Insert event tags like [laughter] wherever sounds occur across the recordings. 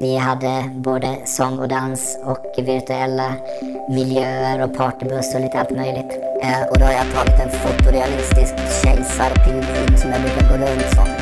Vi hade både sång och dans och virtuella miljöer och partybuss och lite allt möjligt. Eh, och då har jag tagit en fotorealistisk kejsarpingvin som jag brukar gå runt som [laughs]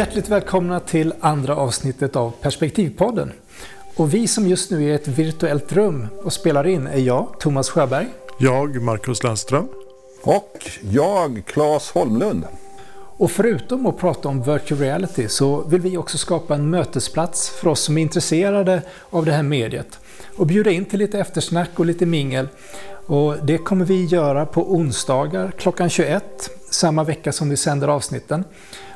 Hjärtligt välkomna till andra avsnittet av Perspektivpodden. Och vi som just nu är i ett virtuellt rum och spelar in är jag, Thomas Sjöberg. Jag, Marcus Landström. Och jag, Claes Holmlund. Och förutom att prata om virtual reality så vill vi också skapa en mötesplats för oss som är intresserade av det här mediet och bjuda in till lite eftersnack och lite mingel. Och det kommer vi göra på onsdagar klockan 21, samma vecka som vi sänder avsnitten.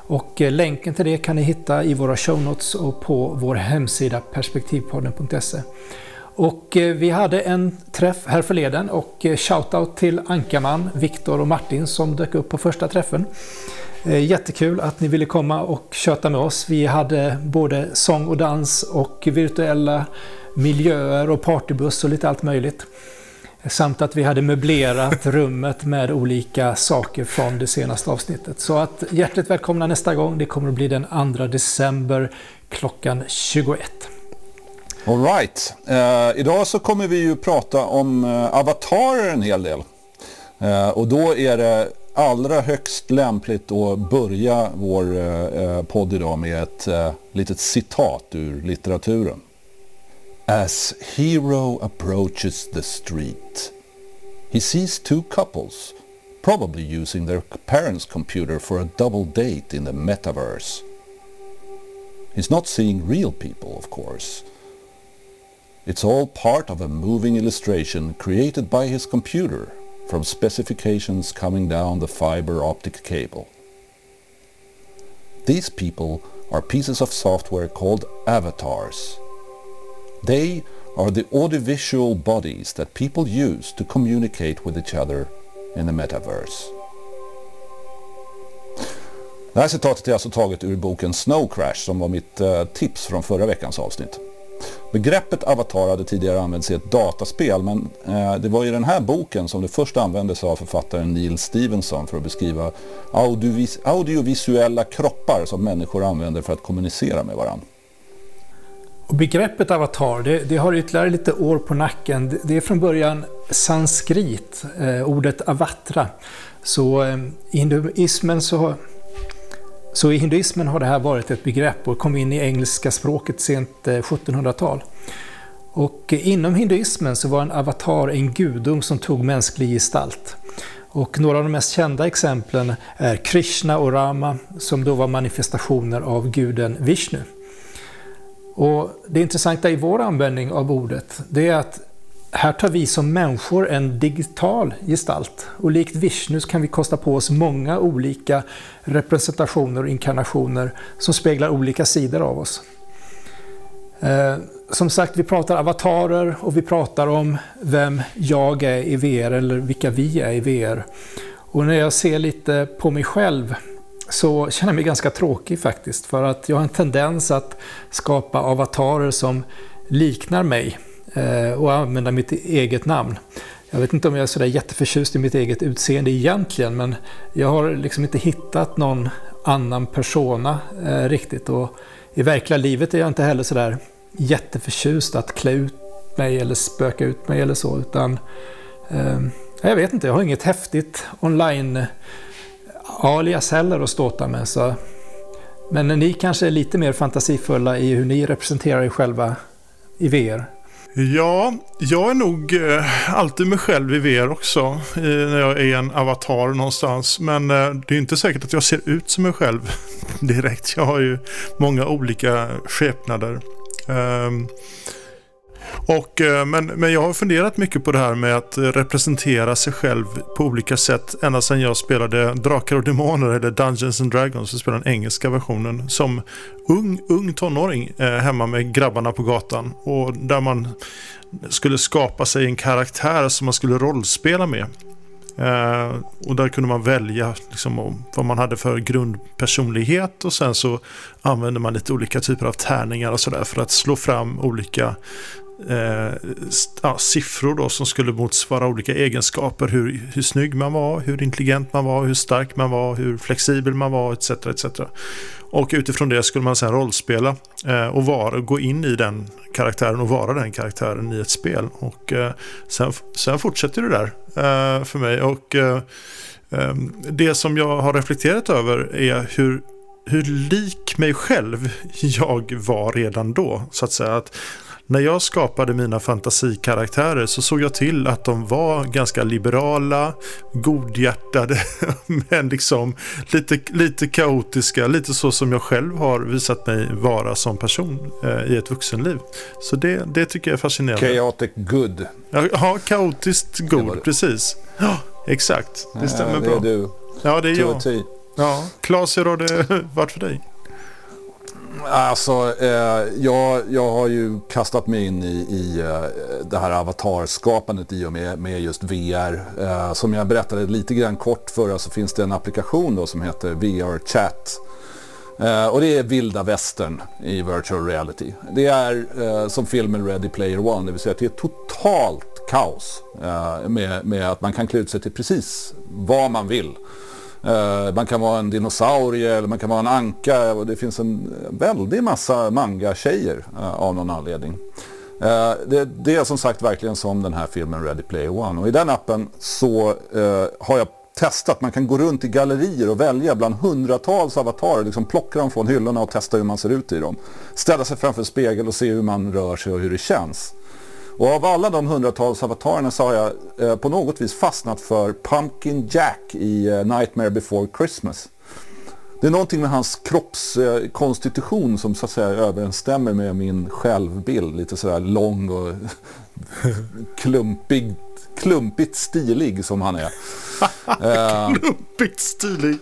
Och eh, länken till det kan ni hitta i våra show notes och på vår hemsida perspektivpodden.se. Och eh, vi hade en träff här förleden och eh, shoutout till Ankarman, Viktor och Martin som dök upp på första träffen. Jättekul att ni ville komma och köta med oss. Vi hade både sång och dans och virtuella miljöer och partybuss och lite allt möjligt. Samt att vi hade möblerat [laughs] rummet med olika saker från det senaste avsnittet. Så att hjärtligt välkomna nästa gång. Det kommer att bli den 2 december klockan 21. Alright. Uh, eh, idag så kommer vi ju prata om uh, avatarer en hel del. Uh, och då är det allra högst lämpligt att börja vår uh, podd idag med ett litet citat ur litteraturen. As Hero approaches the street, he sees two couples, probably using their parents' computer for a double date in the metaverse. He's not seeing real people, of course. It's all part of a moving illustration created by his computer from specifications coming down the fiber optic cable. These people are pieces of software called avatars They are the audiovisual bodies that people use to communicate with each other in the metaverse. Det här citatet är alltså taget ur boken Snow Crash som var mitt eh, tips från förra veckans avsnitt. Begreppet avatar hade tidigare använts i ett dataspel men eh, det var i den här boken som det först användes av författaren Neil Stevenson för att beskriva audiovis audiovisuella kroppar som människor använder för att kommunicera med varandra. Och begreppet avatar, det, det, har ytterligare lite år på nacken. Det är från början sanskrit, eh, ordet avatra. Så eh, i hinduismen så, så i hinduismen har det här varit ett begrepp och kom in i engelska språket sent eh, 1700-tal. Och inom hinduismen så var en avatar en gudom som tog mänsklig gestalt. Och några av de mest kända exemplen är Krishna och Rama som då var manifestationer av guden Vishnu. Och Det intressanta i vår användning av ordet, det är att här tar vi som människor en digital gestalt och likt Vishnu kan vi kosta på oss många olika representationer och inkarnationer som speglar olika sidor av oss. Eh, som sagt, vi pratar avatarer och vi pratar om vem jag är i VR eller vilka vi är i VR. Och när jag ser lite på mig själv så känner jag mig ganska tråkig faktiskt. För att jag har en tendens att skapa avatarer som liknar mig eh, och använda mitt eget namn. Jag vet inte om jag är sådär jätteförtjust i mitt eget utseende egentligen, men jag har liksom inte hittat någon annan persona eh, riktigt. Och i verkliga livet är jag inte heller sådär jätteförtjust att klä ut mig eller spöka ut mig eller så, utan eh, jag vet inte, jag har inget häftigt online alias heller att ståta med. Så. Men ni kanske är lite mer fantasifulla i hur ni representerar er själva i VR? Ja, jag är nog eh, alltid mig själv i VR också. När jag är en avatar någonstans. Men eh, det är inte säkert att jag ser ut som mig själv [laughs] direkt. Jag har ju många olika skepnader. Ehm, och, eh, men, men jag har funderat mycket på det här med att representera sig själv på olika sätt ända sedan jag spelade Drakar och Demoner eller Dungeons and Dragons, jag spelade den engelska versionen, som ung, ung tonåring eh, hemma med grabbarna på gatan. Och där man skulle skapa sig en karaktär som man skulle rollspela med. Eh, och där kunde man välja liksom, vad man hade för grundpersonlighet och sen så använde man lite olika typer av tärningar och sådär för att slå fram olika eh, ja, siffror då som skulle motsvara olika egenskaper. Hur, hur snygg man var, hur intelligent man var, hur stark man var, hur flexibel man var etc. etc. Och utifrån det skulle man sedan rollspela eh, och vara, gå in i den karaktären och vara den karaktären i ett spel. Och eh, sen, sen fortsätter det där eh, för mig. Och eh, ehm, det som jag har reflekterat över är hur hur lik mig själv jag var redan då. Så att säga att när jag skapade mina fantasikaraktärer så såg jag till att de var ganska liberala, godhjärtade, [laughs] men liksom lite, lite kaotiska, lite så som jag själv har visat mig vara som person eh, i ett vuxenliv. Så det, det tycker jag är fascinerande. Chaotic good. Ja, kaotiskt god, precis. Ja, exakt. Det stämmer ja, det bra. Är du. Ja, det är jag. Ja. Claes, hur har det [laughs] varit för dig? Alltså, eh, jag, jag har ju kastat mig in i, i eh, det här avatarskapandet i och med, med just VR. Eh, som jag berättade lite grann kort förra så finns det en applikation då som heter VR Chat. Eh, och det är vilda västern i virtual reality. Det är eh, som filmen Ready Player One, det vill säga att det är totalt kaos eh, med, med att man kan klä ut sig till precis vad man vill. Eh, man kan vara en dinosaurie eller man kan vara en anka och det finns en väldig massa manga-tjejer eh, av någon anledning. Eh, det, det, är som sagt verkligen som den här filmen Ready Player One och i den appen så har jag testat, man kan gå runt i gallerier och välja bland hundratals avatarer, liksom plocka dem från hyllorna och testa hur man ser ut i dem. Ställa sig framför spegel och se hur man rör sig och hur det känns. Och av alla de hundratals avatarerna så har jag eh, på något vis fastnat för Pumpkin Jack i eh, Nightmare before Christmas. Det är någonting med hans kroppskonstitution eh, som så att säga överensstämmer med min självbild. Lite sådär lång och [laughs] klumpig, klumpigt stilig som han är. [laughs] klumpigt stilig,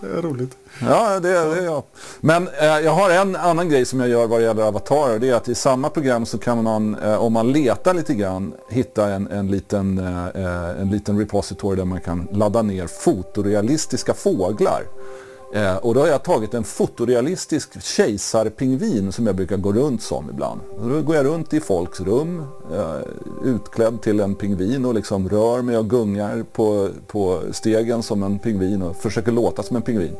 det är roligt. Ja, det, det är jag. Men eh, jag har en annan grej som jag gör vad det gäller avatarer. Det är att i samma program så kan man, eh, om man letar lite grann, hitta en, en, liten, eh, eh en liten repository där man kan ladda ner fotorealistiska fåglar. Eh, och då har jag tagit en fotorealistisk kejsarpingvin som jag brukar gå runt som ibland. då går jag runt i folks rum eh, utklädd till en pingvin och liksom rör mig och gungar på, på stegen som en pingvin och försöker låta som en pingvin.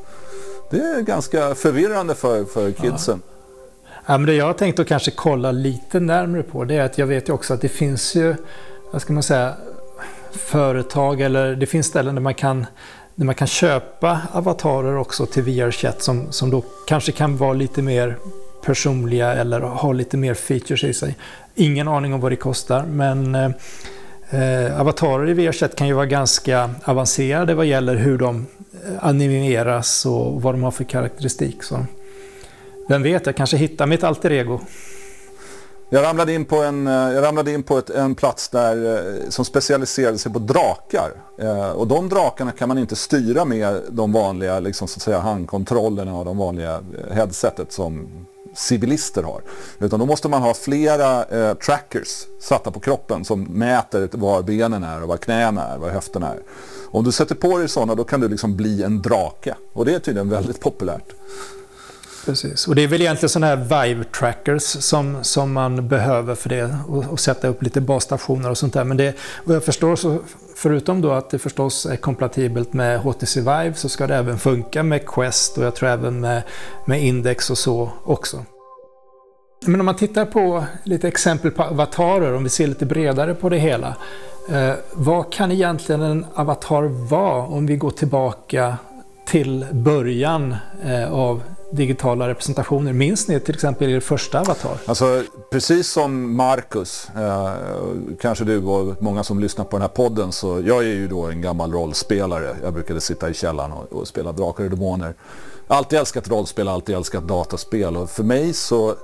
Det är ganska förvirrande för, för kidsen. Ja. ja. men det jag har tänkt att kanske kolla lite närmare på det är att jag vet ju också att det finns ju, vad ska man säga, företag eller det finns ställen där man kan när man kan köpa avatarer också till VR-chat som, som då kanske kan vara lite mer personliga eller ha lite mer features i sig. Ingen aning om vad det kostar men eh, eh avatarer i VR-chat kan ju vara ganska avancerade vad gäller hur de eh, animeras och vad de har för karaktäristik. Så vem vet, jag kanske hittar mitt alter ego. Jag ramlade in på en, eh, jag ramlade in på ett, en plats där, eh, som specialiserade sig på drakar. Eh, och de drakarna kan man inte styra med de vanliga liksom, så att säga, handkontrollerna och de vanliga eh, headsetet som civilister har. Utan då måste man ha flera eh, trackers satta på kroppen som mäter var benen är och var knäna är, var höfterna är. Om du sätter på dig sådana då kan du liksom bli en drake. Och det är tydligen väldigt populärt. Precis, och det är väl egentligen sådana här Vive trackers som, som man behöver för det och, och, sätta upp lite basstationer och sånt där. Men det, vad jag förstår så förutom då att det förstås är kompatibelt med HTC Vive så ska det även funka med Quest och jag tror även med, med Index och så också. Men om man tittar på lite exempel på avatarer, om vi ser lite bredare på det hela. Eh, vad kan egentligen en avatar vara om vi går tillbaka till början eh, av digitala representationer. Minns ni till exempel er första avatar? Alltså, precis som Marcus, eh, kanske du och många som lyssnar på den här podden, så jag är ju då en gammal rollspelare. Jag brukade sitta i källaren och, och spela Drakar och Demoner. Alltid älskat rollspel, alltid älskat dataspel och för mig så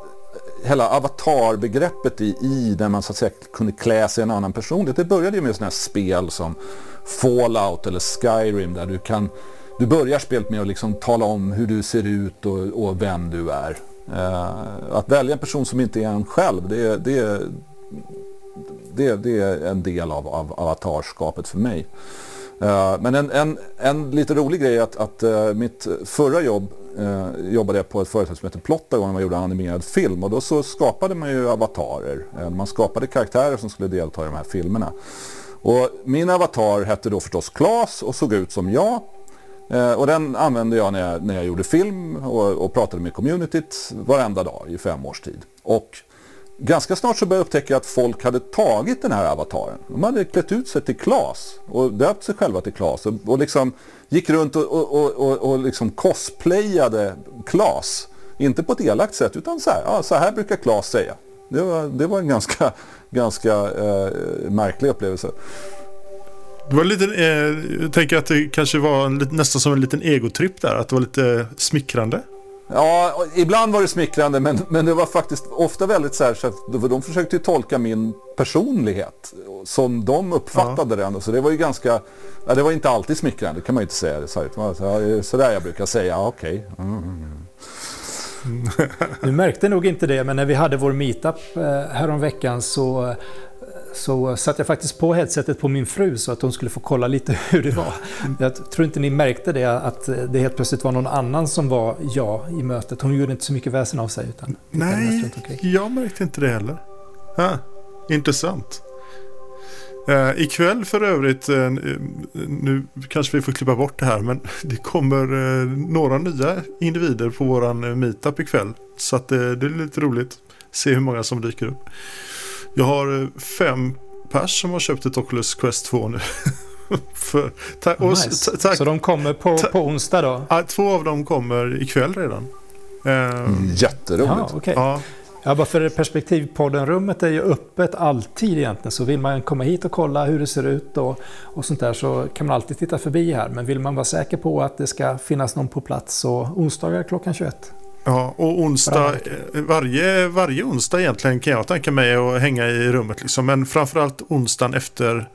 hela avatarbegreppet i, i där man så att säga kunde klä sig i en annan personlighet. Det började ju med sådana här spel som Fallout eller Skyrim där du kan du börjar spelet med att liksom tala om hur du ser ut och, och vem du är. Uh, att välja en person som inte är en själv, det, det, det, det är en del av, av avatarskapet för mig. Uh, men en, en, en lite rolig grej är att, att uh, mitt förra jobb uh, jobbade jag på ett företag som heter Plottagon och man gjorde animerad film och då så skapade man ju avatarer. man skapade karaktärer som skulle delta i de här filmerna. Och min avatar hette då förstås Klas och såg ut som jag. Eh, och den använde jag när jag, när jag gjorde film och, och pratade med communityt varenda dag i fem års tid. Och ganska snart så började jag upptäcka att folk hade tagit den här avataren. De hade klätt ut sig till Klas och döpt sig själva till Klas och, och liksom gick runt och, och, och, och liksom cosplayade Klas. Inte på ett elakt sätt utan så här, ja, så här brukar Klas säga. Det var, det var en ganska, ganska eh, märklig upplevelse. Det var lite, eh, jag tänker att det kanske var en, nästan som en liten egotripp där, att det var lite smickrande. Ja, ibland var det smickrande men, men det var faktiskt ofta väldigt så här så att de försökte ju tolka min personlighet som de uppfattade ja. den. Så det var ju ganska, ja, det var inte alltid smickrande kan man ju inte säga. Så, så, så där jag brukar säga, okej. Okay. Mm. [laughs] Du märkte nog inte det, men när vi hade vår meetup eh, häromveckan så så satte jag faktiskt på headsetet på min fru så att hon skulle få kolla lite [laughs] hur det var. Jag tror inte ni märkte det, att det helt plötsligt var någon annan som var jag i mötet. Hon gjorde inte så mycket väsen av sig. Utan Nej, jag märkte inte det heller. Ha, intressant. Uh, ikväll för övrigt, uh, nu kanske vi får klippa bort det här, men [laughs] det kommer uh, några nya individer på våran meetup ikväll. Så att, det är lite roligt. Se hur många som dyker upp. Jag har eh, fem pers som har köpt ett Oculus Quest 2 nu. [laughs] För, nice. Så de kommer på, på onsdag då? Ja, två av dem kommer ikväll redan. Mm, jätteroligt. Ja, okay. ja. ja, bara för perspektivpodden-rummet är ju öppet alltid egentligen. Så vill man komma hit och kolla hur det ser ut och, och sånt där så kan man alltid titta förbi här. Men vill man vara säker på att det ska finnas någon på plats så onsdagar klockan 21. Ja, och onsdag, varje, varje onsdag egentligen kan jag tänka mig att hänga i rummet. Liksom. Men framförallt onsdagen efter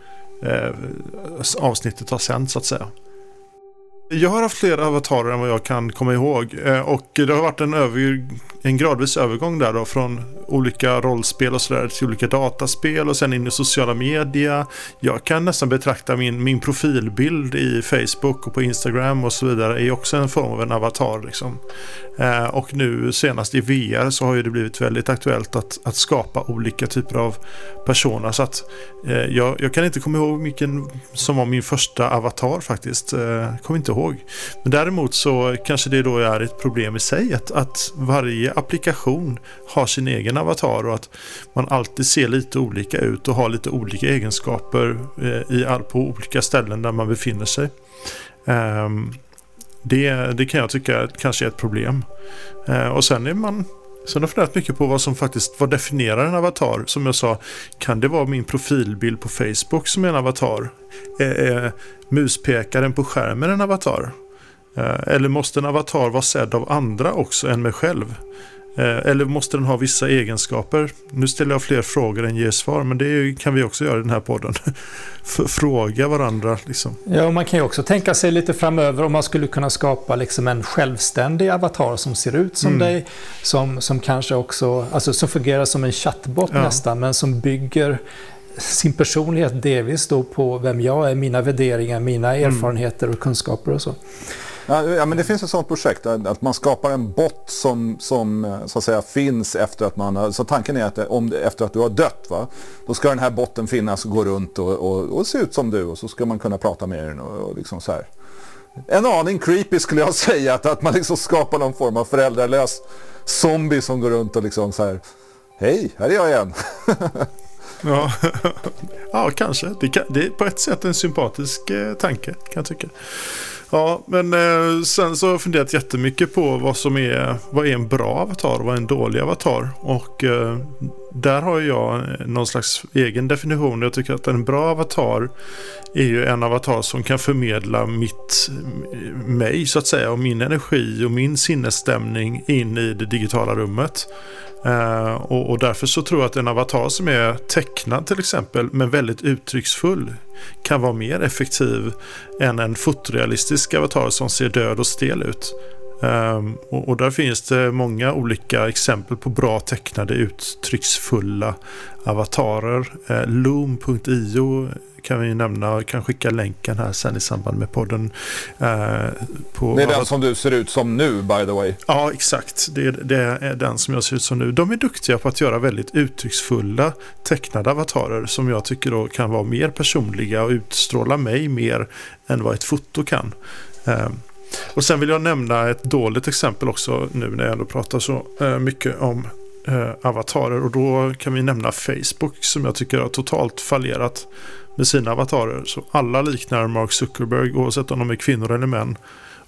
eh, avsnittet har sänt så att säga. Jag har haft fler avatarer än vad jag kan komma ihåg. Eh, och det har varit en, över, en gradvis övergång där då från olika rollspel och sådär till olika dataspel och sen in i sociala media. Jag kan nästan betrakta min, min profilbild i Facebook och på Instagram och så vidare är också en form av en avatar. Liksom. Eh, och nu senast i VR så har ju det blivit väldigt aktuellt att, att skapa olika typer av personer. Så att eh, jag, jag, kan inte komma ihåg vilken som var min första avatar faktiskt. Kommer inte ihåg. Men däremot så kanske det då är ett problem i sig att, att varje applikation har sin egen avatar och att man alltid ser lite olika ut och har lite olika egenskaper eh, i på olika ställen där man befinner sig. Ehm, det, det kan jag tycka kanske är ett problem. Eh, och sen är man Sen har jag funderat mycket på vad som faktiskt vad definierar en avatar. Som jag sa, kan det vara min profilbild på Facebook som är en avatar? Är, är muspekaren på skärmen en avatar? Eh, eller måste en avatar vara sedd av andra också än mig själv? Eh, eller måste den ha vissa egenskaper? Nu ställer jag fler frågor än ger svar, men det kan vi också göra i den här podden. [laughs] Fråga varandra. Liksom. Ja, man kan ju också tänka sig lite framöver om man skulle kunna skapa liksom en självständig avatar som ser ut som mm. dig. Som, som kanske också, alltså som fungerar som en chattbot ja. nästan, men som bygger sin personlighet delvis då på vem jag är, mina värderingar, mina mm. erfarenheter och kunskaper och så. Ja, men det finns ett sådant projekt, att man skapar en bot som, som eh, så att säga finns efter att man har, så tanken är att eh, om, efter att du har dött, va, då ska den här botten finnas och gå runt och, och, och se ut som du och så ska man kunna prata med den och, och liksom så här. En aning creepy skulle jag [laughs] säga, att, att man liksom skapar någon form av föräldralös zombie som går runt och liksom så här, hej, här är jag igen. [laughs] ja. [laughs] ja, kanske. Det, kan, det är på ett sätt en sympatisk eh, tanke, kan jag tycka. Ja, men eh, sen så har jag funderat jättemycket på vad som är, vad är en bra avatar och vad är en dålig avatar. Och eh, där har jag eh, någon slags egen definition. Jag tycker att en bra avatar är ju en avatar som kan förmedla mitt, eh, mig så att säga och min energi och min sinnesstämning in i det digitala rummet. Uh, och, och, därför så tror jag att en avatar som är tecknad till exempel men väldigt uttrycksfull kan vara mer effektiv än en fotorealistisk avatar som ser död och stel ut. Um, och, och, där finns det många olika exempel på bra tecknade uttrycksfulla avatarer. Uh, Loom.io kan vi nämna. Kan skicka länken här sen i samband med podden. Uh, på det är den som du ser ut som nu by the way. Ja, exakt. Det, det, är den som jag ser ut som nu. De är duktiga på att göra väldigt uttrycksfulla tecknade avatarer som jag tycker då kan vara mer personliga och utstråla mig mer än vad ett foto kan. Uh, och sen vill jag nämna ett dåligt exempel också nu när jag ändå pratar så eh, mycket om eh, avatarer. Och då kan vi nämna Facebook som jag tycker har totalt fallerat med sina avatarer. Så alla liknar Mark Zuckerberg oavsett om de är kvinnor eller män.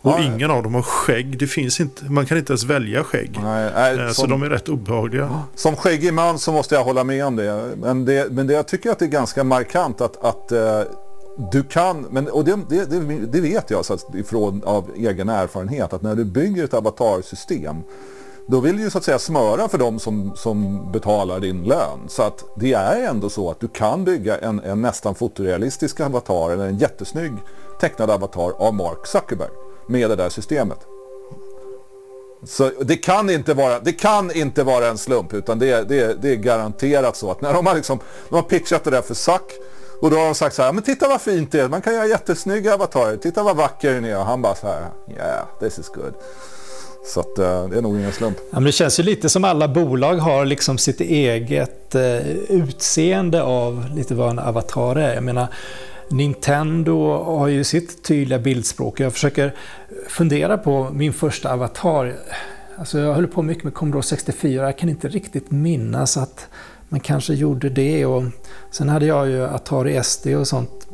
Och ja, ingen av dem har skägg. Det finns inte, man kan inte ens välja skägg. Nej, nej, eh, så som, de är rätt obehagliga. Som skäggig man så måste jag hålla med om det. Men, det, men det, jag tycker att det är ganska markant att, att du kan, men, och det, det, det vet jag så ifrån av egen erfarenhet, att när du bygger ett avatarsystem då vill du ju så att säga smöra för dem som, som betalar din lön. Så att det är ändå så att du kan bygga en, en nästan fotorealistisk avatar eller en jättesnygg tecknad avatar av Mark Zuckerberg med det där systemet. Så det kan inte vara, det kan inte vara en slump utan det, det, det är garanterat så att när de har, liksom, de har pitchat det där för Zuck och då har de sagt så här, men titta vad fint det är, man kan göra jättesnygga avatarer, titta vad vacker den är. Och han bara så här, yeah, this is good. Så att, eh, det är nog ingen slump. Ja, men det känns ju lite som alla bolag har liksom sitt eget eh, utseende av lite vad en avatar är. Jag menar, Nintendo har ju sitt tydliga bildspråk. Jag försöker fundera på min första avatar. Alltså jag höll på mycket med Commodore 64. Jag kan inte riktigt minnas att man kanske gjorde det. Och sen hade jag ju Atari SD och sånt.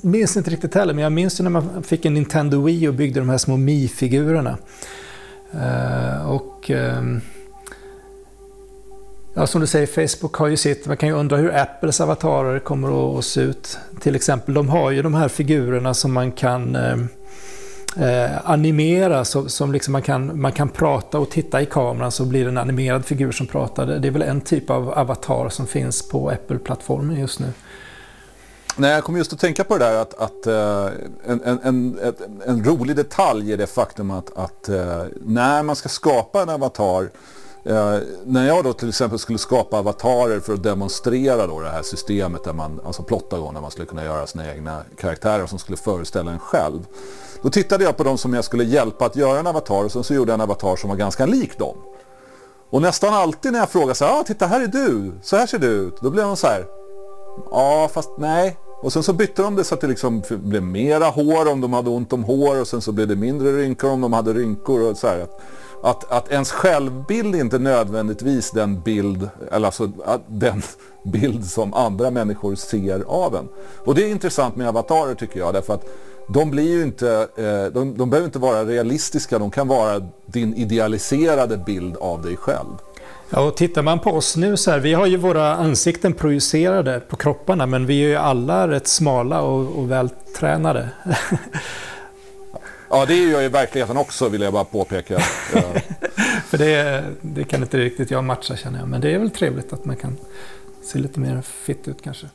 Minns inte riktigt heller, men jag minns ju när man fick en Nintendo Wii och byggde de här små Mi-figurerna. Uh, och uh, ja, som du säger, Facebook har ju sitt. Man kan ju undra hur Apples avatarer kommer att se ut. Till exempel, de har ju de här figurerna som man kan uh, eh, animera så, som liksom man, kan, man kan prata och titta i kameran så blir det en animerad figur som pratar. Det är väl en typ av avatar som finns på Apple-plattformen just nu. Nej, jag kommer just att tänka på det där att, att uh, en, en, en, en, rolig detalj är det faktum att, att uh, när man ska skapa en avatar eh, när jag då till exempel skulle skapa avatarer för att demonstrera då det här systemet där man, alltså Plottagon, där man skulle kunna göra sina egna karaktärer som skulle föreställa en själv. Då tittade jag på de som jag skulle hjälpa att göra en avatar och sen så gjorde jag en avatar som var ganska lik dem. Och nästan alltid när jag frågar så här, ah, titta här är du, så här ser du ut. Då blev de så här, ja fast nej. Och sen så bytte de det så att det liksom blev mera hår om de hade ont om hår och sen så blev det mindre rynkor om de hade rynkor och så här. Att, att ens självbild inte nödvändigtvis den bild, eller alltså den bild som andra människor ser av en. Och det är intressant med avatarer tycker jag därför att de blir ju inte, eh, de, de behöver inte vara realistiska, de kan vara din idealiserade bild av dig själv. Ja, och tittar man på oss nu så här, vi har ju våra ansikten projicerade på kropparna men vi är ju alla rätt smala och, och vältränade. ja, det är jag i verkligheten också vill jag bara påpeka. [laughs] För det, det kan inte riktigt jag matcha känner jag, men det är väl trevligt att man kan se lite mer fitt ut kanske.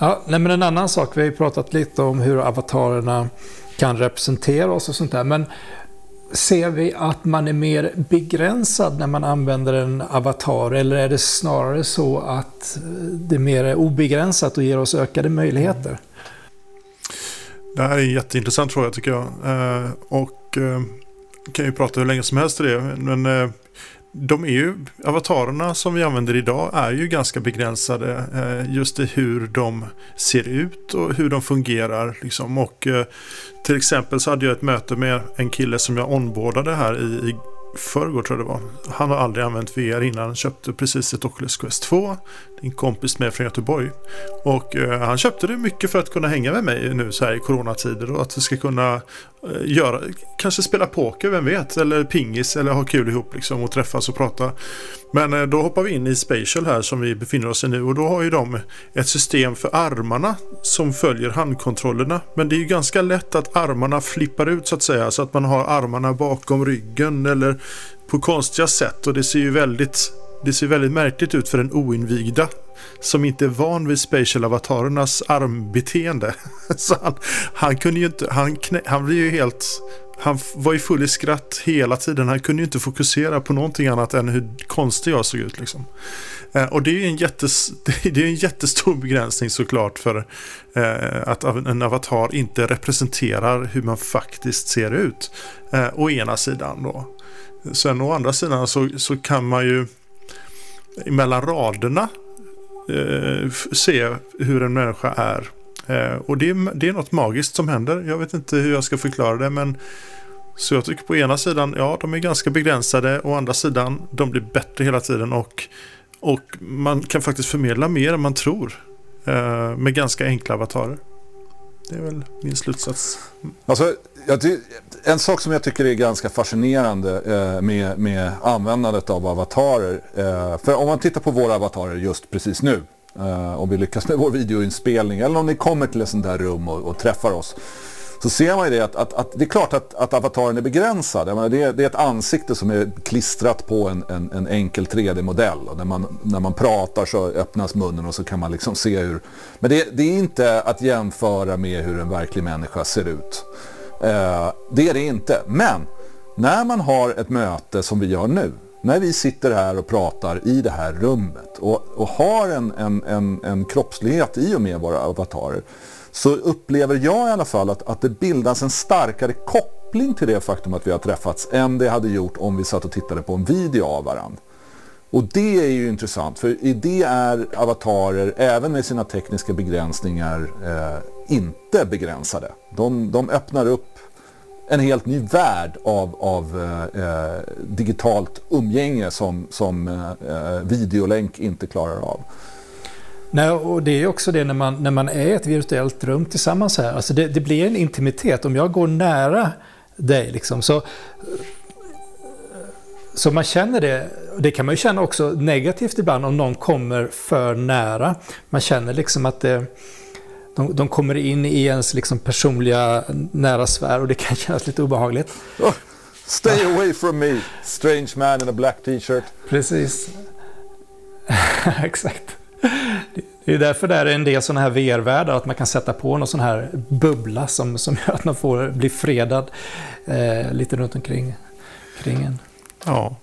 Ja, nej, men en annan sak, vi har ju pratat lite om hur avatarerna kan representera oss och sånt där. Men ser vi att man är mer begränsad när man använder en avatar eller är det snarare så att eh, det är mer obegränsat och ger oss ökade möjligheter? Det här är en jätteintressant fråga tycker jag. Eh, och eh, kan ju prata hur länge som helst i det. Men de är ju, avatarerna som vi använder idag är ju ganska begränsade eh, just i hur de ser ut och hur de fungerar. Liksom. Och, eh, till exempel så hade jag ett möte med en kille som jag onboardade här i, i förrgår tror jag det var. Han har aldrig använt VR innan. Han köpte precis ett Oculus Quest 2. En kompis med från Göteborg. Och eh, han köpte det mycket för att kunna hänga med mig nu så här i coronatider. Och att vi ska kunna eh, göra, kanske spela poker, vem vet, eller pingis eller ha kul ihop liksom och träffas och prata. Men eh, då hoppar vi in i Spatial här som vi befinner oss i nu och då har ju de ett system för armarna som följer handkontrollerna. Men det är ju ganska lätt att armarna flippar ut så att säga så att man har armarna bakom ryggen eller på konstiga sätt och det ser ju väldigt det ser väldigt märkligt ut för den oinvigda som inte är van vid Spatial Avatarernas armbeteende. [laughs] Så han, han kunde ju inte, han, knä, han blev ju helt, han var ju full i skratt hela tiden. Han kunde ju inte fokusera på någonting annat än hur konstig jag såg ut liksom. Eh, och det är ju en, jättes, [laughs] det är en jättestor begränsning såklart för eh, att en avatar inte representerar hur man faktiskt ser ut. Eh, å ena sidan då. Sen å andra sidan så, så kan man ju mellan raderna eh, se hur en människa är. Eh, och det är, det är något magiskt som händer. Jag vet inte hur jag ska förklara det men så jag tycker på ena sidan, ja de är ganska begränsade. Å andra sidan, de blir bättre hela tiden och, och man kan faktiskt förmedla mer än man tror. Eh, med ganska enkla avatarer. Det är väl min slutsats. Alltså, en sak som jag tycker är ganska fascinerande eh, med, med användandet av avatarer. Eh, för om man tittar på våra avatarer just precis nu. Eh, om vi lyckas med vår videoinspelning eller om ni kommer till ett sånt där rum och, och träffar oss så ser man ju det att, att, att, det är klart att, att avataren är begränsad. Menar, det, är, det, är, ett ansikte som är klistrat på en, en, en enkel 3D-modell. Och när man, när man pratar så öppnas munnen och så kan man liksom se hur... Men det, det är inte att jämföra med hur en verklig människa ser ut. Eh, det är det inte. Men när man har ett möte som vi gör nu. När vi sitter här och pratar i det här rummet och, och har en, en, en, en kroppslighet i och med våra avatarer så upplever jag i alla fall att, att det bildas en starkare koppling till det faktum att vi har träffats än det hade gjort om vi satt och tittade på en video av varandra. Och det är ju intressant för i det är avatarer, även med sina tekniska begränsningar, eh, inte begränsade. De, de öppnar upp en helt ny värld av, av eh, eh digitalt umgänge som, som eh, eh, videolänk inte klarar av. Nej, och det är också det när man, när man är i ett virtuellt rum tillsammans här. Alltså det, det blir en intimitet. Om jag går nära dig liksom, så, så man känner det. Det kan man ju känna också negativt ibland om någon kommer för nära. Man känner liksom att det, de, de kommer in i ens liksom personliga nära sfär och det kan [laughs] kännas lite obehagligt. Oh, stay away from me, strange man in a black t-shirt. Precis. [laughs] Exakt. Det är därför det är en del sådana här VR-världar, att man kan sätta på någon sån här bubbla som, som gör att man får bli fredad eh, lite runt omkring kring en. Ja,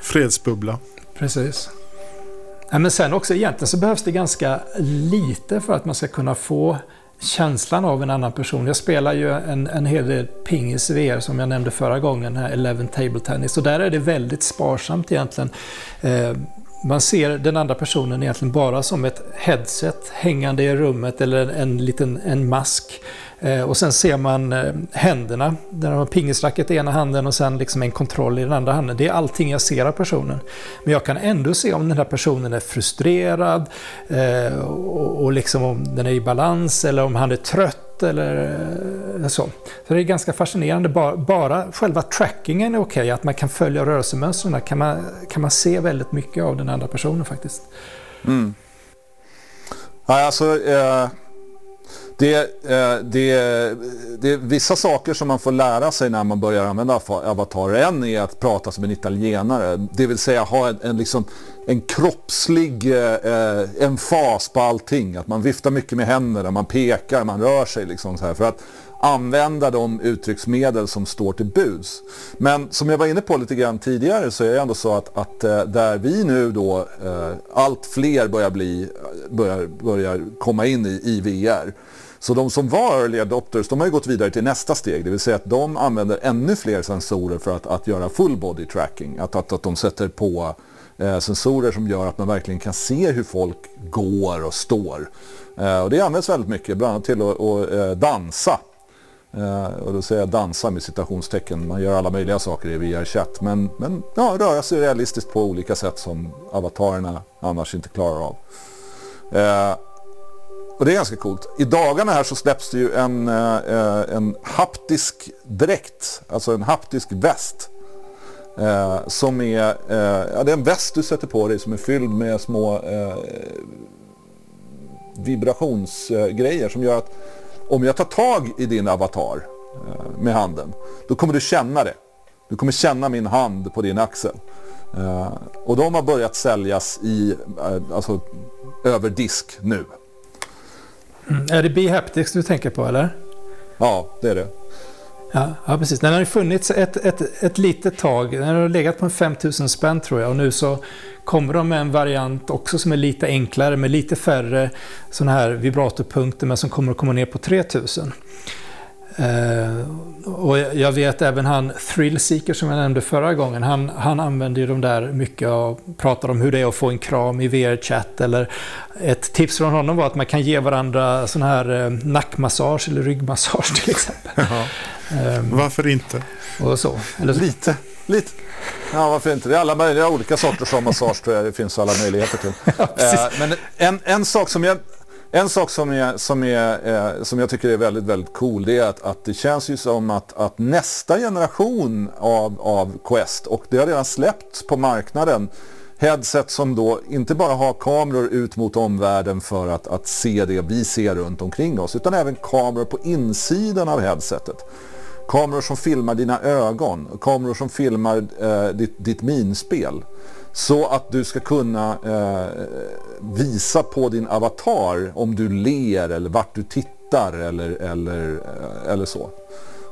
fredsbubbla. Precis. Ja, men sen också egentligen så behövs det ganska lite för att man ska kunna få känslan av en annan person. Jag spelar ju en, en hel del pingis VR som jag nämnde förra gången, här Eleven Table Tennis. Och där är det väldigt sparsamt egentligen. Eh, man ser den andra personen egentligen bara som ett headset hängande i rummet eller en liten en mask. Eh, och sen ser man eh, händerna, där man har pingisracket i ena handen och sen liksom en kontroll i den andra handen. Det är allting jag ser av personen. Men jag kan ändå se om den här personen är frustrerad eh, och, liksom om den är i balans eller om han är trött eller så. Så det är ganska fascinerande. Bara, bara själva trackingen är okej, okay, att man kan följa rörelsemönstren kan man, kan man se väldigt mycket av den andra personen faktiskt. Mm. Ja, alltså, eh, det, eh, det, det är vissa saker som man får lära sig när man börjar använda avatarer. En är att prata som en italienare, det vill säga ha en, en, liksom, en kroppslig eh, emfas på allting. Att man viftar mycket med händerna, man pekar, man rör sig liksom så här för att använda de uttrycksmedel som står till buds. Men som jag var inne på lite grann tidigare så är det ändå så att, att eh, där vi nu då eh, allt fler börjar, bli, börjar, börjar komma in i, i VR så de som var early adopters, de har ju gått vidare till nästa steg, det vill säga att de använder ännu fler sensorer för att, att göra full body tracking. Att, att, att de sätter på eh, sensorer som gör att man verkligen kan se hur folk går och står. Eh, och det används väldigt mycket, bland annat till att, att eh, dansa. Eh, och då säger jag dansa med citationstecken, man gör alla möjliga saker i VR-chatt. Men, men ja, röra sig realistiskt på olika sätt som avatarerna annars inte klarar av. Eh, och det är ganska coolt. I dagarna här så släpps det ju en, eh, eh, en haptisk dräkt, alltså en haptisk väst. Eh, som är, eh, ja, det är en väst du sätter på dig som är fylld med små eh, vibrationsgrejer som gör att om jag tar tag i din avatar eh, med handen, då kommer du känna det. Du kommer känna min hand på din axel. Eh, och de har börjat säljas i, eh, alltså, över disk nu. Mm. Är det Behaptics du tänker på eller? Ja, det är det. Ja, ja precis. Den har ju funnits ett, ett, ett litet tag. Den har legat på en 5000 spänn tror jag. Och nu så kommer de med en variant också som är lite enklare med lite färre sådana här vibratorpunkter men som kommer att komma ner på 3000. Uh, och jag vet även han Thrillseeker som jag nämnde förra gången, han, han använder ju de där mycket och pratar om hur det är att få en kram i VR-chatt. Eller ett tips från honom var att man kan ge varandra sån här uh, nackmassage eller ryggmassage till exempel. [laughs] Ja. Um, varför inte? Och så. Eller så. Lite, lite. Ja, varför inte? Det är alla möjliga olika sorters av massage tror jag det finns alla möjligheter till. [laughs] Ja, uh, men en, en sak som jag en sak som, är, som, är, eh, som jag tycker är väldigt, väldigt cool det är att, att det känns ju som att, att nästa generation av, av Quest, och det har redan släppts på marknaden, headset som då inte bara har kameror ut mot omvärlden för att, att se det vi ser runt omkring oss, utan även kameror på insidan av headsetet. Kameror som filmar dina ögon, kameror som filmar eh, ditt, ditt minspel. Så att du ska kunna eh, visa på din avatar om du ler eller vart du tittar eller, eller, eh, eller så.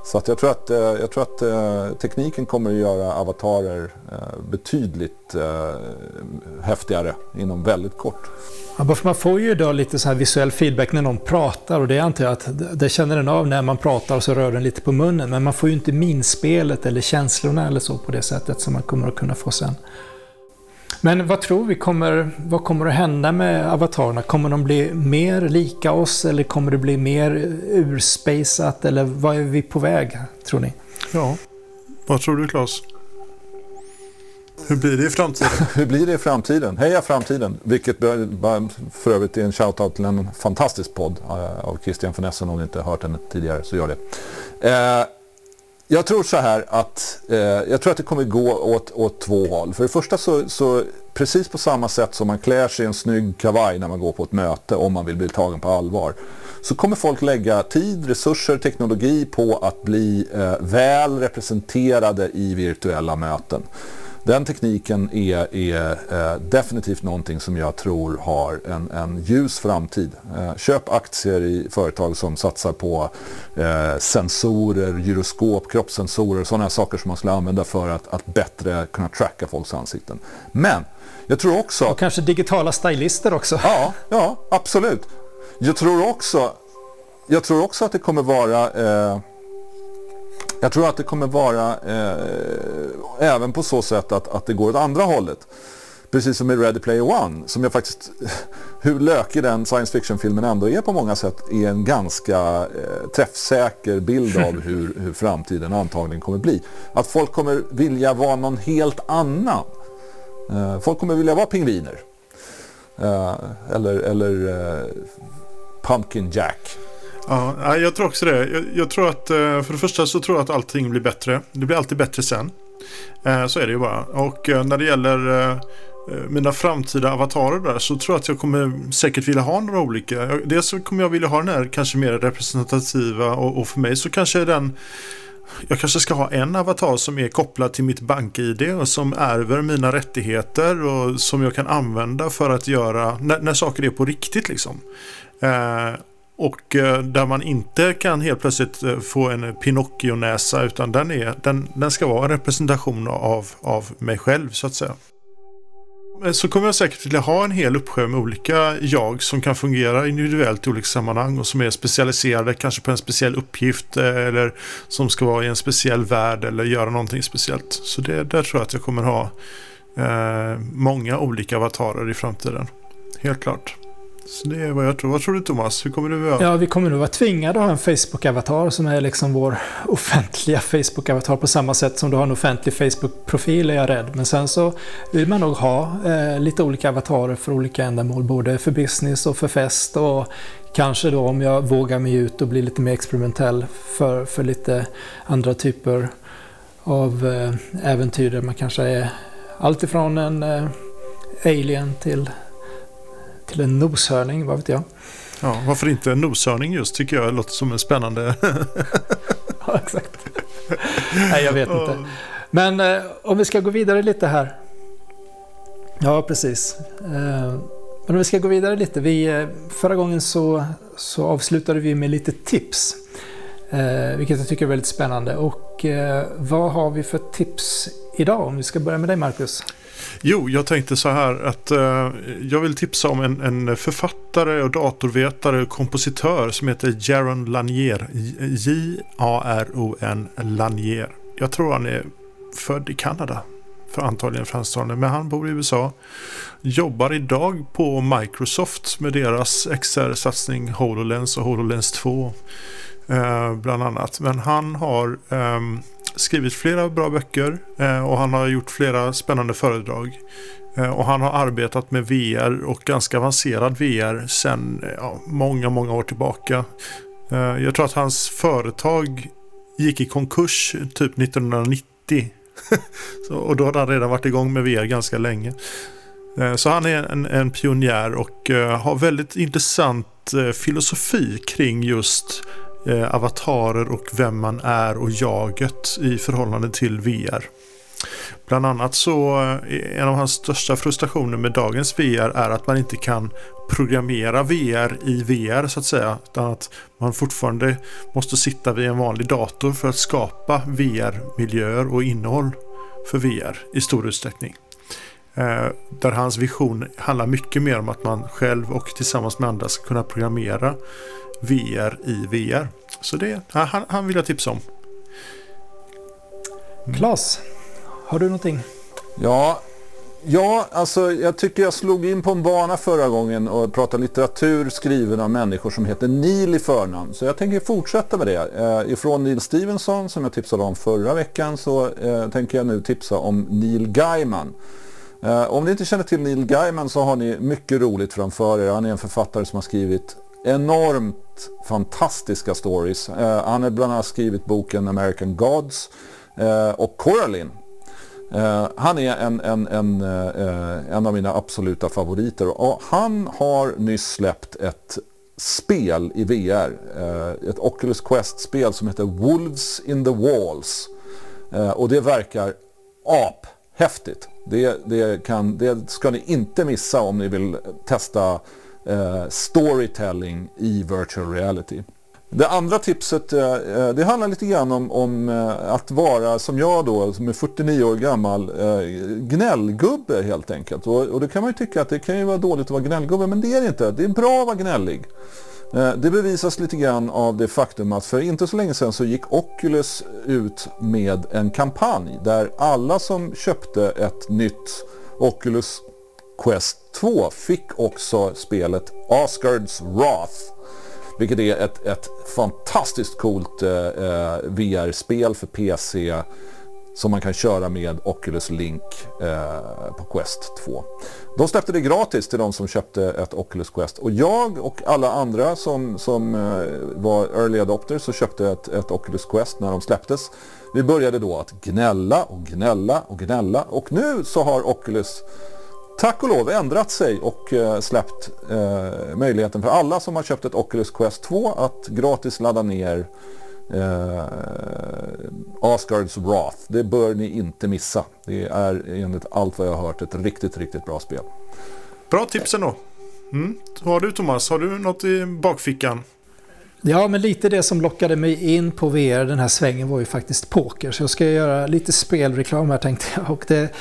Så att jag tror att, eh, jag tror att eh, tekniken kommer att göra avatarer eh, betydligt eh, häftigare inom väldigt kort. Ja, man får ju idag lite så här visuell feedback när någon pratar och det antar jag att det känner den av när man pratar och så rör den lite på munnen. Men man får ju inte minspelet eller känslorna eller så på det sättet som man kommer att kunna få sen. Men vad tror vi kommer, vad kommer att hända med avatarerna? Kommer de bli mer lika oss eller kommer det bli mer urspejsat eller vad är vi på väg tror ni? Ja, vad tror du Claes? Hur blir det i framtiden? [laughs] Hur blir det i framtiden? Heja framtiden! Vilket för övrigt är en shoutout till en fantastisk podd eh, av Christian von Essen. Om ni inte hört den tidigare så gör det. Eh, jag tror så här att eh, jag tror att det kommer gå åt, åt två håll. För det första så, så precis på samma sätt som man klär sig i en snygg kavaj när man går på ett möte om man vill bli tagen på allvar så kommer folk lägga tid, resurser, teknologi på att bli eh, väl representerade i virtuella möten. Den tekniken är, är eh, definitivt någonting som jag tror har en, en ljus framtid. Eh, köp aktier i företag som satsar på eh, sensorer, gyroskop, kroppssensorer, sådana saker som man skulle använda för att, att bättre kunna tracka folks ansikten. Men jag tror också... Och kanske digitala stylister också. Ja, ja absolut. Jag tror också, jag tror också att det kommer vara jag tror att det kommer vara eh, även på så sätt att, att det går åt andra hållet. Precis som i Ready Player One, som jag faktiskt, [laughs] hur lökig den science fiction-filmen ändå är på många sätt, är en ganska eh, träffsäker bild av [laughs] hur, hur framtiden antagligen kommer bli. Att folk kommer vilja vara någon helt annan. Eh, folk kommer vilja vara pingviner. Eh, eller eller eh, Pumpkin Jack. Ja, jag tror också det. Jag, jag, tror att eh, för det första så tror jag att allting blir bättre. Det blir alltid bättre sen. Eh, så är det ju bara. Och eh, när det gäller mina framtida avatarer där så tror jag att jag kommer säkert vilja ha några olika. Dels så kommer jag vilja ha den här kanske mer representativa och, och för mig så kanske den jag kanske ska ha en avatar som är kopplad till mitt bank-id och som ärver mina rättigheter och som jag kan använda för att göra när, när saker är på riktigt liksom. Eh, och eh, där man inte kan helt plötsligt eh, få en Pinocchio-näsa utan den, är, den, den ska vara en representation av, av mig själv så att säga. Eh, så kommer jag säkert vilja ha en hel uppsjö med olika jag som kan fungera individuellt i olika sammanhang och som är specialiserade kanske på en speciell uppgift eller som ska vara i en speciell värld eller göra någonting speciellt. Så det, där tror jag att jag kommer ha eh, många olika avatarer i framtiden. Helt klart. Så det är vad jag tror. Vad tror du Thomas? Hur kommer du göra? Ja, vi kommer nog vara tvingade att ha en Facebook-avatar som är liksom vår [laughs] offentliga Facebook-avatar på samma sätt som du har en offentlig Facebook-profil är jag rädd. Men sen så vill man nog ha eh, lite olika avatarer för olika ändamål, både för business och för fest och kanske då om jag vågar mig ut och blir lite mer experimentell för, för lite andra typer av eh, äventyr där man kanske är alltifrån en eh, alien till till en noshörning, vad vet jag. Ja, varför inte en noshörning just tycker jag låter som en spännande... [laughs] ja, exakt. Nej, jag vet inte. Men eh, om vi ska gå vidare lite här. Ja, precis. Eh, men om vi ska gå vidare lite. Vi, eh, förra gången så, så avslutade vi med lite tips. Eh, vilket jag tycker är väldigt spännande. Och eh, vad har vi för tips idag? Om vi ska börja med dig Marcus. Jo, jag tänkte så här att eh, jag vill tipsa om en, en, författare och datorvetare och kompositör som heter Jaron Lanier. J-A-R-O-N Lanier. Jag tror han är född i Kanada. För antagligen fransktalande, men han bor i USA. Jobbar idag på Microsoft med deras XR-satsning HoloLens och HoloLens 2. Eh, bland annat. Men han har eh, skrivit flera bra böcker eh, och han har gjort flera spännande föredrag. Eh, och han har arbetat med VR och ganska avancerad VR sedan eh, ja, många, många år tillbaka. Jag tror att hans företag gick i konkurs typ 1990. [laughs] så, och då hade han redan varit igång med VR ganska länge. Så han är en, en pionjär och har väldigt intressant filosofi kring just eh, avatarer och vem man är och jaget i förhållande till VR. Bland annat så eh, en av hans största frustrationer med dagens VR är att man inte kan programmera VR i VR så att säga. Utan att man fortfarande måste sitta vid en vanlig dator för att skapa VR-miljöer och innehåll för VR i stor utsträckning. Eh, där hans vision handlar mycket mer om att man själv och tillsammans med andra ska kunna programmera VR i VR. Så det, han, han vill jag tipsa om. Mm. Klas, har du någonting? Ja, ja, alltså jag tycker jag slog in på en bana förra gången och pratade litteratur skriven av människor som heter Neil i förnamn. Så jag tänker fortsätta med det. Eh, ifrån Neil Stevenson som jag tipsade om förra veckan så eh, tänker jag nu tipsa om Neil Gaiman. Eh, om ni inte känner till Neil Gaiman så har ni mycket roligt framför er. Han är en författare som har skrivit enormt fantastiska stories. Eh, han har bland annat skrivit boken American Gods eh, och Coraline. Eh, han är en, en, en, eh, en av mina absoluta favoriter och han har nyss släppt ett spel i VR. Eh, ett Oculus Quest-spel som heter Wolves in the Walls. Eh, och det verkar aphäftigt. Det, det, kan, det ska ni inte missa om ni vill testa eh, storytelling i virtual reality. Det andra tipset eh, eh, det handlar lite grann om, om eh, att vara som jag då, som är 49 år gammal, eh, gnällgubbe helt enkelt. Och, och det kan man ju tycka att det kan ju vara dåligt att vara gnällgubbe, men det är det inte. Det är bra att vara gnällig. Eh, det bevisas lite grann av det faktum att för inte så länge sedan så gick Oculus ut med en kampanj där alla som köpte ett nytt Oculus Quest 2 fick också spelet Asgards Wrath. Vilket är ett, ett fantastiskt coolt eh, eh VR-spel för PC som man kan köra med Oculus Link eh, på Quest 2. De släppte det gratis till de som köpte ett Oculus Quest och jag och alla andra som, som eh, var early adopters och köpte ett, ett Oculus Quest när de släpptes. Vi började då att gnälla och gnälla och gnälla och nu så har Oculus tack och lov ändrat sig och eh, släppt eh, möjligheten för alla som har köpt ett Oculus Quest 2 att gratis ladda ner eh, Asgards Wrath. Det bör ni inte missa. Det är enligt allt vad jag har hört ett riktigt, riktigt bra spel. Bra tips ändå. Mm. Vad har du Thomas? Har du något i bakfickan? Ja, men lite det som lockade mig in på VR den här svängen var ju faktiskt poker. Så jag ska göra lite spelreklam här tänkte jag. Och det,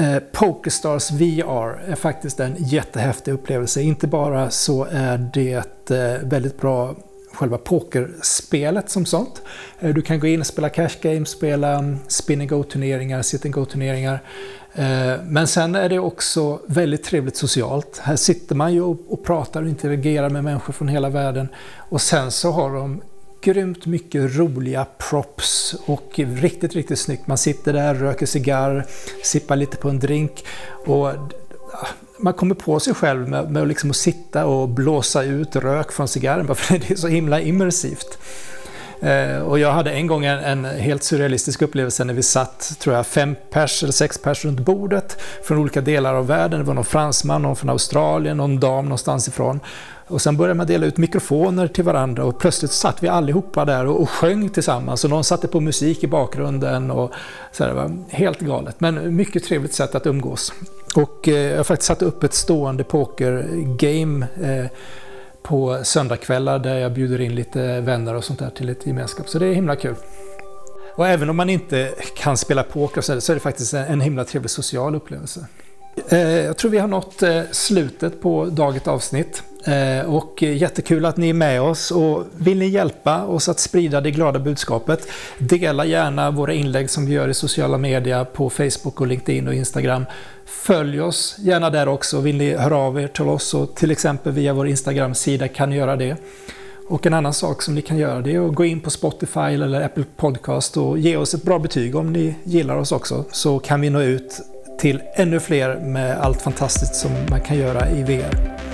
Eh, Pokerstars VR är faktiskt en jättehäftig upplevelse. Inte bara så är det eh, väldigt bra själva pokerspelet som sånt. Eh, du kan gå in och spela cash games, spela mm, spin and go-turneringar, sit and go-turneringar. Eh, men sen är det också väldigt trevligt socialt. Här sitter man ju och pratar och interagerar med människor från hela världen. Och sen så har de grymt mycket roliga props och riktigt, riktigt snyggt. Man sitter där, röker cigarr, sippar lite på en drink och man kommer på sig själv med, med liksom att sitta och blåsa ut rök från cigarren bara för det är så himla immersivt. Eh, och jag hade en gång en, en, helt surrealistisk upplevelse när vi satt, tror jag, fem pers eller sex pers runt bordet från olika delar av världen. Det var någon fransman, någon från Australien, någon dam någonstans ifrån. Och sen började man dela ut mikrofoner till varandra och plötsligt satt vi allihopa där och, och sjöng tillsammans och någon satte på musik i bakgrunden och så det var helt galet. Men mycket trevligt sätt att umgås. Och eh, jag har faktiskt satt upp ett stående pokergame eh, på söndagkvällar där jag bjuder in lite vänner och sånt där till ett gemenskap. Så det är himla kul. Och även om man inte kan spela poker så är det, så är det faktiskt en himla trevlig social upplevelse. Eh, jag tror vi har nått eh, slutet på dagens avsnitt. Eh, och jättekul att ni är med oss och vill ni hjälpa oss att sprida det glada budskapet, dela gärna våra inlägg som vi gör i sociala medier på Facebook och LinkedIn och Instagram. Följ oss gärna där också. Vill ni höra av er till oss och till exempel via vår Instagram-sida kan ni göra det. Och en annan sak som ni kan göra det är att gå in på Spotify eller Apple Podcast och ge oss ett bra betyg om ni gillar oss också så kan vi nå ut till ännu fler med allt fantastiskt som man kan göra i VR.